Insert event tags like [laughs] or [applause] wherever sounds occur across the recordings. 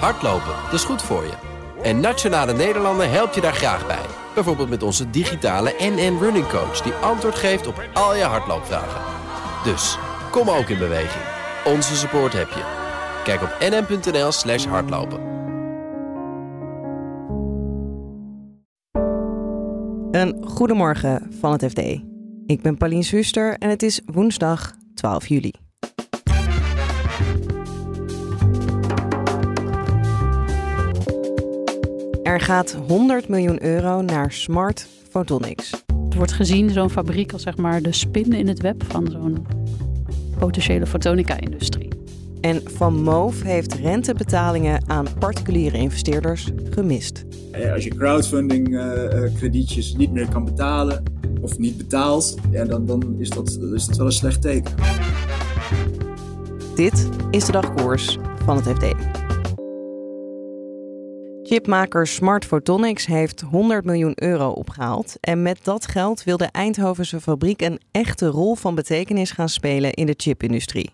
Hardlopen, dat is goed voor je. En Nationale Nederlanden helpt je daar graag bij. Bijvoorbeeld met onze digitale NN Running Coach... die antwoord geeft op al je hardloopvragen. Dus, kom ook in beweging. Onze support heb je. Kijk op nn.nl slash hardlopen. Een goedemorgen van het FD. Ik ben Pauline Zuster en het is woensdag 12 juli. Er gaat 100 miljoen euro naar Smart Photonics. Het wordt gezien, zo'n fabriek, als zeg maar de spin in het web van zo'n potentiële fotonica-industrie. En Van Moof heeft rentebetalingen aan particuliere investeerders gemist. Als je crowdfunding eh, eh, kredietjes niet meer kan betalen of niet betaalt, ja, dan, dan is, dat, is dat wel een slecht teken. Dit is de dagkoers van het FD. Chipmaker Smart Photonics heeft 100 miljoen euro opgehaald. En met dat geld wil de Eindhovense fabriek een echte rol van betekenis gaan spelen in de chipindustrie.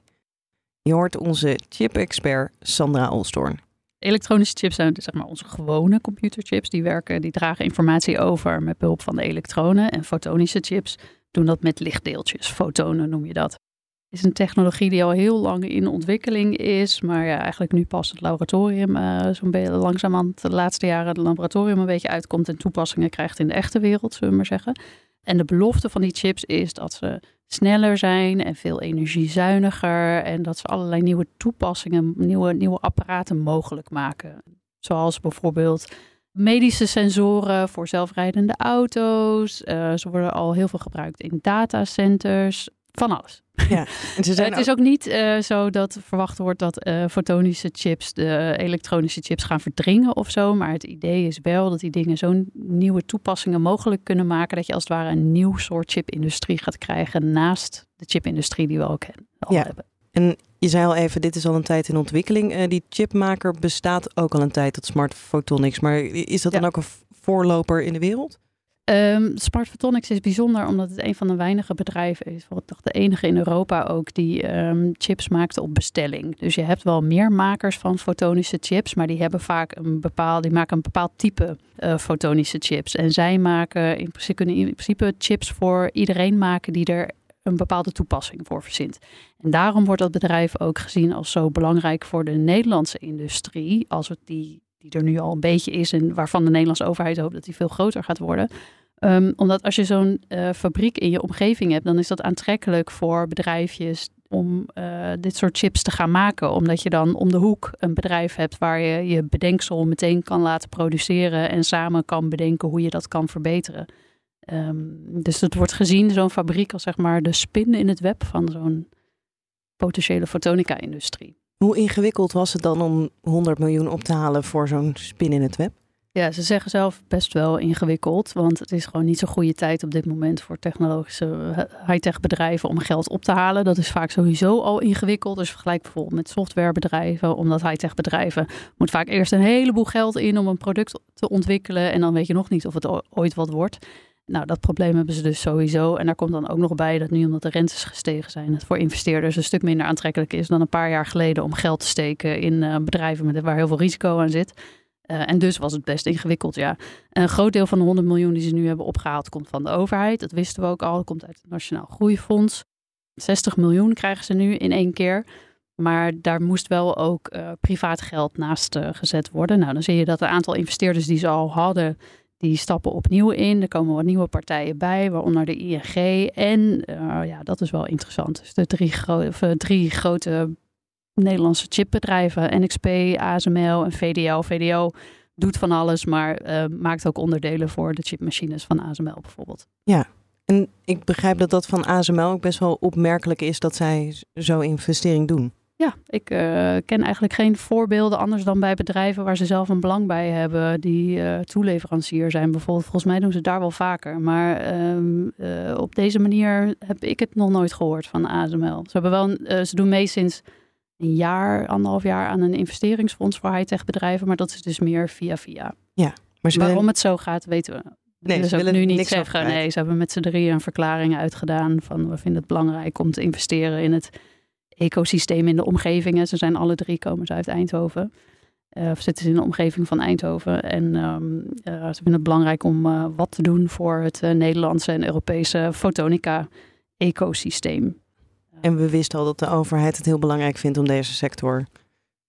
Je hoort onze chip-expert Sandra Olstorn. Elektronische chips zijn zeg maar onze gewone computerchips. Die werken, die dragen informatie over met behulp van de elektronen. En fotonische chips doen dat met lichtdeeltjes. Fotonen noem je dat is een technologie die al heel lang in ontwikkeling is. Maar ja, eigenlijk nu pas het laboratorium uh, zo'n beetje langzaam de laatste jaren het laboratorium een beetje uitkomt en toepassingen krijgt in de echte wereld, zullen we maar zeggen. En de belofte van die chips is dat ze sneller zijn en veel energiezuiniger. En dat ze allerlei nieuwe toepassingen, nieuwe, nieuwe apparaten mogelijk maken. Zoals bijvoorbeeld medische sensoren voor zelfrijdende auto's. Uh, ze worden al heel veel gebruikt in datacenters. Van alles. Ja, en ze zijn het is ook niet uh, zo dat verwacht wordt dat uh, fotonische chips de elektronische chips gaan verdringen of zo. Maar het idee is wel dat die dingen zo'n nieuwe toepassingen mogelijk kunnen maken. Dat je als het ware een nieuw soort chipindustrie gaat krijgen naast de chipindustrie die we ook al ja. hebben. En je zei al even, dit is al een tijd in ontwikkeling. Uh, die chipmaker bestaat ook al een tijd, dat Smart Photonics. Maar is dat dan ook een voorloper in de wereld? Um, Smart Photonics is bijzonder omdat het een van de weinige bedrijven is, toch de enige in Europa ook, die um, chips maakt op bestelling. Dus je hebt wel meer makers van fotonische chips, maar die hebben vaak een bepaald, die maken een bepaald type uh, fotonische chips. En zij maken in principe, kunnen in principe chips voor iedereen maken die er een bepaalde toepassing voor verzint. En daarom wordt dat bedrijf ook gezien als zo belangrijk voor de Nederlandse industrie, als het die die er nu al een beetje is en waarvan de Nederlandse overheid hoopt dat die veel groter gaat worden. Um, omdat als je zo'n uh, fabriek in je omgeving hebt, dan is dat aantrekkelijk voor bedrijfjes om uh, dit soort chips te gaan maken. Omdat je dan om de hoek een bedrijf hebt waar je je bedenksel meteen kan laten produceren en samen kan bedenken hoe je dat kan verbeteren. Um, dus het wordt gezien, zo'n fabriek, als zeg maar de spin in het web van zo'n potentiële fotonica-industrie. Hoe ingewikkeld was het dan om 100 miljoen op te halen voor zo'n spin in het web? Ja, ze zeggen zelf best wel ingewikkeld, want het is gewoon niet zo'n goede tijd op dit moment voor technologische high-tech bedrijven om geld op te halen. Dat is vaak sowieso al ingewikkeld. Dus vergelijk bijvoorbeeld met softwarebedrijven, omdat high-tech bedrijven moet vaak eerst een heleboel geld in om een product te ontwikkelen en dan weet je nog niet of het ooit wat wordt. Nou, dat probleem hebben ze dus sowieso. En daar komt dan ook nog bij dat nu, omdat de rentes gestegen zijn, het voor investeerders een stuk minder aantrekkelijk is dan een paar jaar geleden om geld te steken in uh, bedrijven waar heel veel risico aan zit. Uh, en dus was het best ingewikkeld, ja. een groot deel van de 100 miljoen die ze nu hebben opgehaald komt van de overheid. Dat wisten we ook al. Dat komt uit het Nationaal Groeifonds. 60 miljoen krijgen ze nu in één keer. Maar daar moest wel ook uh, privaat geld naast uh, gezet worden. Nou, dan zie je dat een aantal investeerders die ze al hadden, die stappen opnieuw in. Er komen wat nieuwe partijen bij, waaronder de ING. En ja, dat is wel interessant. Dus de drie, gro drie grote Nederlandse chipbedrijven, NXP, ASML en VDO. VDO doet van alles, maar uh, maakt ook onderdelen voor de chipmachines van ASML bijvoorbeeld. Ja, en ik begrijp dat dat van ASML ook best wel opmerkelijk is dat zij zo'n investering doen. Ja, ik uh, ken eigenlijk geen voorbeelden anders dan bij bedrijven waar ze zelf een belang bij hebben, die uh, toeleverancier zijn bijvoorbeeld. Volgens mij doen ze daar wel vaker. Maar um, uh, op deze manier heb ik het nog nooit gehoord van ASML. Ze, hebben wel, ze doen mee sinds een jaar, anderhalf jaar aan een investeringsfonds voor high-tech bedrijven. Maar dat is dus meer via via. Ja, maar Waarom het zo gaat, weten we. Nee, ze willen nu niet zeggen. Nee, ze hebben met z'n drieën een verklaring uitgedaan van we vinden het belangrijk om te investeren in het ecosysteem in de omgevingen. Ze zijn alle drie komen ze uit Eindhoven. Uh, zitten ze in de omgeving van Eindhoven. En um, ze vinden het belangrijk om wat te doen voor het Nederlandse en Europese fotonica-ecosysteem. En we wisten al dat de overheid het heel belangrijk vindt om deze sector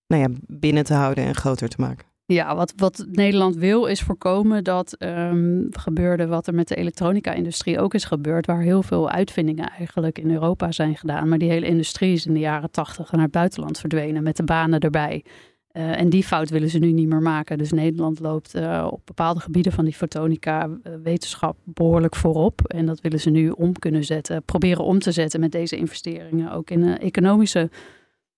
nou ja, binnen te houden en groter te maken. Ja, wat, wat Nederland wil is voorkomen dat um, gebeurde wat er met de elektronica-industrie ook is gebeurd, waar heel veel uitvindingen eigenlijk in Europa zijn gedaan. Maar die hele industrie is in de jaren tachtig naar het buitenland verdwenen met de banen erbij. Uh, en die fout willen ze nu niet meer maken. Dus Nederland loopt uh, op bepaalde gebieden van die fotonica-wetenschap uh, behoorlijk voorop. En dat willen ze nu om kunnen zetten, proberen om te zetten met deze investeringen. Ook in een economische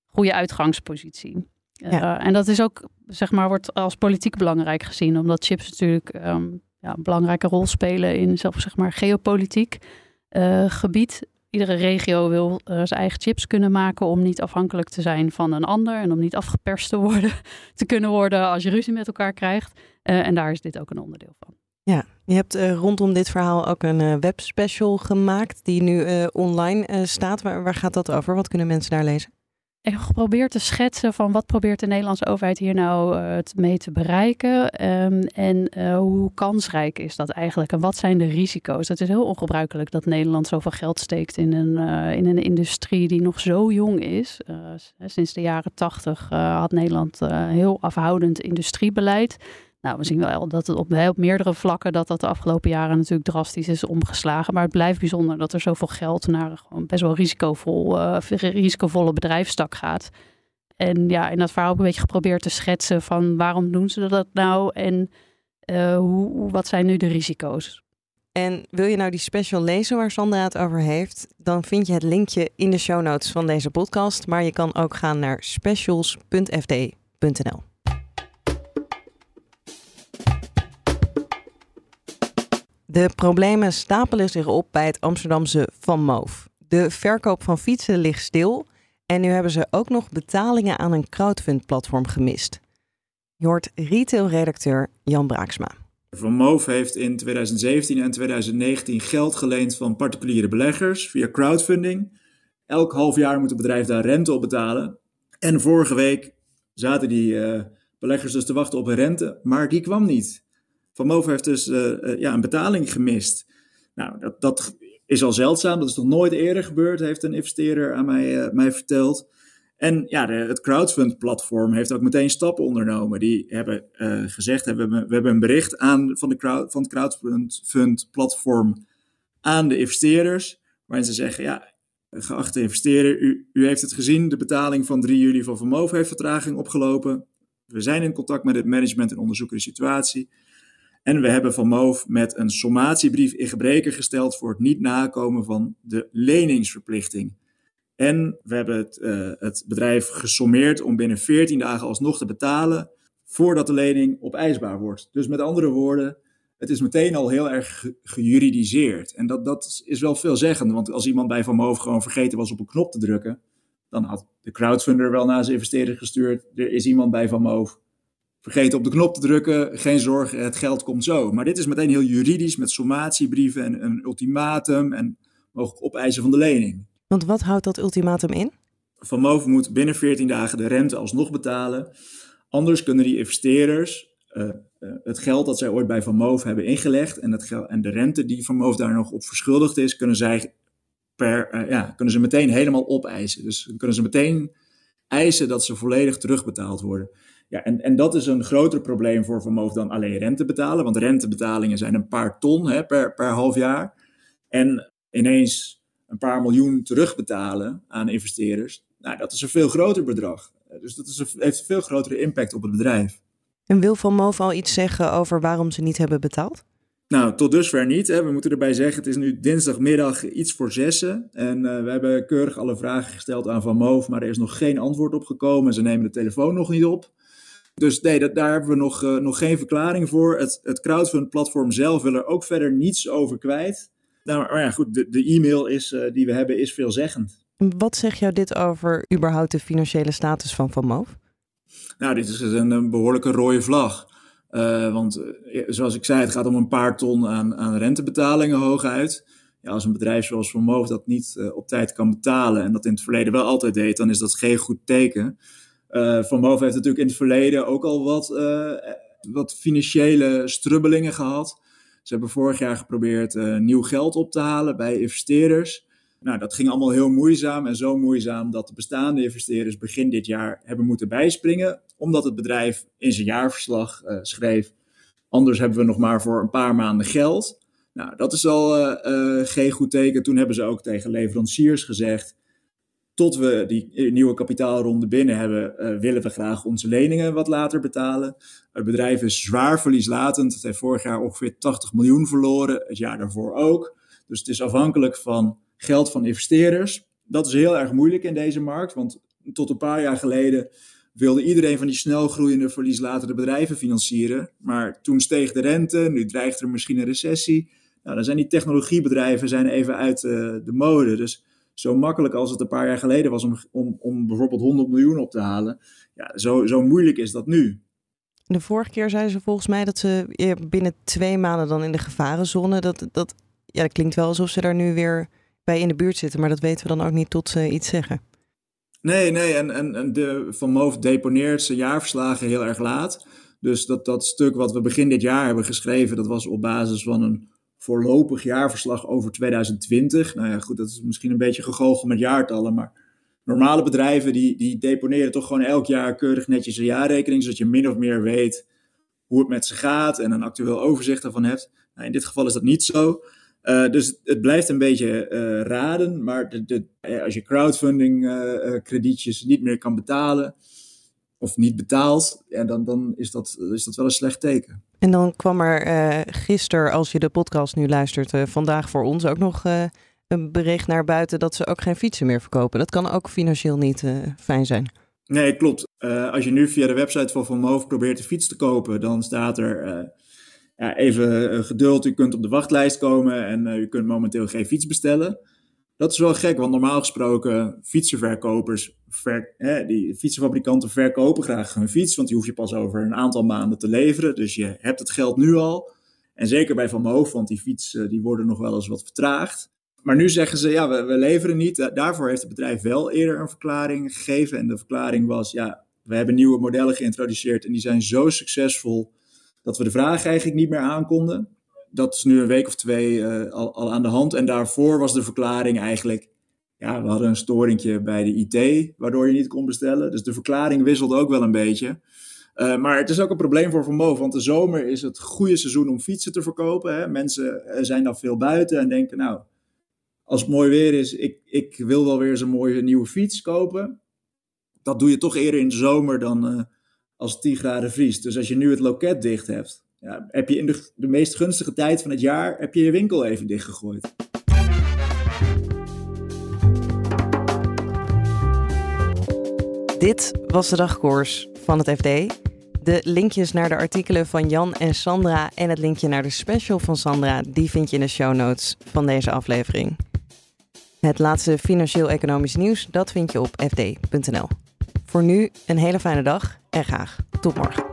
goede uitgangspositie. Ja. en dat is ook, zeg maar, wordt als politiek belangrijk gezien. Omdat chips natuurlijk um, ja, een belangrijke rol spelen in zelfs, zeg maar, geopolitiek gebied iedere regio wil uh, zijn eigen chips kunnen maken om niet afhankelijk te zijn van een ander en om niet afgeperst te worden, [laughs] te kunnen worden als je ruzie met elkaar krijgt. Uh, en daar is dit ook een onderdeel van. Ja, je hebt uh, rondom dit verhaal ook een webspecial gemaakt die nu online staat. Waar gaat dat over? Wat kunnen mensen daar lezen? Ik geprobeerd te schetsen van wat probeert de Nederlandse overheid hier nou uh, mee te bereiken. Um, en uh, hoe kansrijk is dat eigenlijk? En wat zijn de risico's? Het is heel ongebruikelijk dat Nederland zoveel geld steekt in een, uh, in een industrie die nog zo jong is. sinds de jaren tachtig had Nederland heel afhoudend industriebeleid. Nou, we zien wel dat het op, meerdere vlakken dat dat de afgelopen jaren natuurlijk drastisch is omgeslagen. Maar het blijft bijzonder dat er zoveel geld naar gewoon best wel risicovol, uh, risicovolle bedrijfstak gaat. En ja, in dat verhaal ik een beetje geprobeerd te schetsen van waarom doen ze dat nou en uh, hoe, wat zijn nu de risico's. En wil je nou die special lezen waar Sandra het over heeft, dan vind je het linkje in de show notes van deze podcast. Maar je kan ook gaan naar specials.fd.nl. De problemen stapelen zich op bij het Amsterdamse Van Moof. De verkoop van fietsen ligt stil en nu hebben ze ook nog betalingen aan een crowdfund-platform gemist. Je hoort retailredacteur Jan Braaksma. Van Moof heeft in 2017 en 2019 geld geleend van particuliere beleggers via crowdfunding. Elk half jaar moet het bedrijf daar rente op betalen. En vorige week zaten die uh, beleggers dus te wachten op een rente, maar die kwam niet. Van Moof heeft dus uh, uh, ja, een betaling gemist. Nou, dat, dat is al zeldzaam. Dat is nog nooit eerder gebeurd, heeft een investeerder aan mij, uh, mij verteld. En ja, de, het crowdfund-platform heeft ook meteen stappen ondernomen. Die hebben gezegd, hebben, we, hebben een bericht aan, van, de crowd, van het crowdfund-platform aan de investeerders. Waarin ze zeggen, ja, geachte investeerder, u, u heeft het gezien. De betaling van 3 juli van Van heeft vertraging opgelopen. We zijn in contact met het management en onderzoeken de situatie. En we hebben Van Moof met een sommatiebrief in gebreken gesteld voor het niet nakomen van de leningsverplichting. En we hebben het, uh, het bedrijf gesommeerd om binnen 14 dagen alsnog te betalen voordat de lening opeisbaar wordt. Dus met andere woorden, het is meteen al heel erg gejuridiseerd. En dat, dat is wel veelzeggend, want als iemand bij Van Moof gewoon vergeten was op een knop te drukken, dan had de crowdfunder wel naar zijn investeerder gestuurd. Er is iemand bij Van Moof vergeten op de knop te drukken, geen zorgen, het geld komt zo. Maar dit is meteen heel juridisch met sommatiebrieven en een ultimatum en mogelijk opeisen van de lening. Want wat houdt dat ultimatum in? Van Moof moet binnen 14 dagen de rente alsnog betalen. Anders kunnen die investeerders uh, uh, het geld dat zij ooit bij Van Moof hebben ingelegd en, het geld, en de rente die Van Moof daar nog op verschuldigd is, kunnen, zij per, uh, ja, kunnen ze meteen helemaal opeisen. Dus kunnen ze meteen eisen dat ze volledig terugbetaald worden. Ja, en, en dat is een groter probleem voor Vermoof dan alleen rente betalen. Want rentebetalingen zijn een paar ton hè, per, per half jaar. En ineens een paar miljoen terugbetalen aan investeerders. Nou, dat is een veel groter bedrag. Dus dat is een, heeft een veel grotere impact op het bedrijf. En wil Van Moof al iets zeggen over waarom ze niet hebben betaald? Nou, tot dusver niet. Hè. We moeten erbij zeggen, het is nu dinsdagmiddag iets voor zessen. En uh, we hebben keurig alle vragen gesteld aan Van Moof, maar er is nog geen antwoord op gekomen. Ze nemen de telefoon nog niet op. Dus nee, dat, daar hebben we nog, uh, nog geen verklaring voor. Het, het crowdfund-platform zelf wil er ook verder niets over kwijt. Nou, maar ja, goed, de, de e-mail is, uh, die we hebben is veelzeggend. Wat zegt jou dit over überhaupt de financiële status van Van Moof? Nou, dit is een, een behoorlijke rode vlag. Uh, want zoals ik zei, het gaat om een paar ton aan, aan rentebetalingen hooguit. Ja, als een bedrijf zoals Van Moof dat niet op tijd kan betalen en dat in het verleden wel altijd deed, dan is dat geen goed teken. Van Moof heeft natuurlijk in het verleden ook al wat, wat financiële strubbelingen gehad. Ze hebben vorig jaar geprobeerd nieuw geld op te halen bij investeerders. Nou, dat ging allemaal heel moeizaam en zo moeizaam dat de bestaande investeerders begin dit jaar hebben moeten bijspringen, omdat het bedrijf in zijn jaarverslag schreef: anders hebben we nog maar voor een paar maanden geld. Nou, dat is al geen goed teken. Toen hebben ze ook tegen leveranciers gezegd: tot we die nieuwe kapitaalronde binnen hebben, willen we graag onze leningen wat later betalen. Het bedrijf is zwaar verlieslatend. Het heeft vorig jaar ongeveer 80 miljoen verloren, het jaar daarvoor ook. Dus het is afhankelijk van geld van investeerders. Dat is heel erg moeilijk in deze markt, want tot een paar jaar geleden wilde iedereen van die snel groeiende verlieslatende bedrijven financieren. Maar toen steeg de rente, nu dreigt er misschien een recessie. Nou, dan zijn die technologiebedrijven zijn even uit uh, de mode. Dus zo makkelijk als het een paar jaar geleden was om, om, om bijvoorbeeld 100 miljoen op te halen, ja, zo, zo moeilijk is dat nu. De vorige keer zeiden ze volgens mij dat ze binnen twee maanden dan in de gevarenzone. Dat, dat, ja, dat klinkt wel alsof ze daar nu weer bij in de buurt zitten, maar dat weten we dan ook niet tot ze iets zeggen. Nee, nee, en, en, en de, Van Moof deponeert zijn jaarverslagen heel erg laat. Dus dat, dat stuk wat we begin dit jaar hebben geschreven, dat was op basis van een voorlopig jaarverslag over 2020. Nou ja, goed, dat is misschien een beetje gegoocheld met jaartallen, maar normale bedrijven die, die deponeren toch gewoon elk jaar keurig netjes een jaarrekening, zodat je min of meer weet hoe het met ze gaat en een actueel overzicht daarvan hebt. Nou, in dit geval is dat niet zo. Uh, dus het blijft een beetje uh, raden, maar de, als je crowdfunding uh, kredietjes niet meer kan betalen of niet betaalt, ja, dan, dan is, dat, is dat wel een slecht teken. En dan kwam er gisteren, als je de podcast nu luistert, vandaag voor ons ook nog een bericht naar buiten dat ze ook geen fietsen meer verkopen. Dat kan ook financieel niet fijn zijn. Nee, klopt. als je nu via de website van Van probeert een fiets te kopen, dan staat er ja, even eh, geduld, u kunt op de wachtlijst komen en uh, u kunt momenteel geen fiets bestellen. Dat is wel gek, want normaal gesproken fietsenverkopers, ver, hè, die fietsenfabrikanten verkopen graag hun fiets, want die hoef je pas over een aantal maanden te leveren. Dus je hebt het geld nu al. En zeker bij Van want die fietsen die worden nog wel eens wat vertraagd. Maar nu zeggen ze, ja, we, we leveren niet. Daarvoor heeft het bedrijf wel eerder een verklaring gegeven. En de verklaring was, ja, we hebben nieuwe modellen geïntroduceerd en die zijn zo succesvol dat we de vraag eigenlijk niet meer aankonden. Dat is nu een week of twee uh, al, al, aan de hand. En daarvoor was de verklaring eigenlijk, ja, we hadden een storingje bij de IT, waardoor je niet kon bestellen. Dus de verklaring wisselt ook wel een beetje. Uh, maar het is ook een probleem voor Vermogen, want de zomer is het goede seizoen om fietsen te verkopen. Hè. Mensen eh, zijn dan veel buiten en denken, nou, als het mooi weer is, ik, ik wil wel weer een mooie nieuwe fiets kopen. Dat doe je toch eerder in de zomer dan, als 10 graden vriest. Dus als je nu het loket dicht hebt, heb je in de, de meest gunstige tijd van het jaar heb je je winkel even dichtgegooid. Dit was de dagkoers van het FD. De linkjes naar de artikelen van Jan en Sandra en het linkje naar de special van Sandra, die vind je in de show notes van deze aflevering. Het laatste financieel-economisch nieuws, dat vind je op fd.nl. Voor nu een hele fijne dag en graag tot morgen.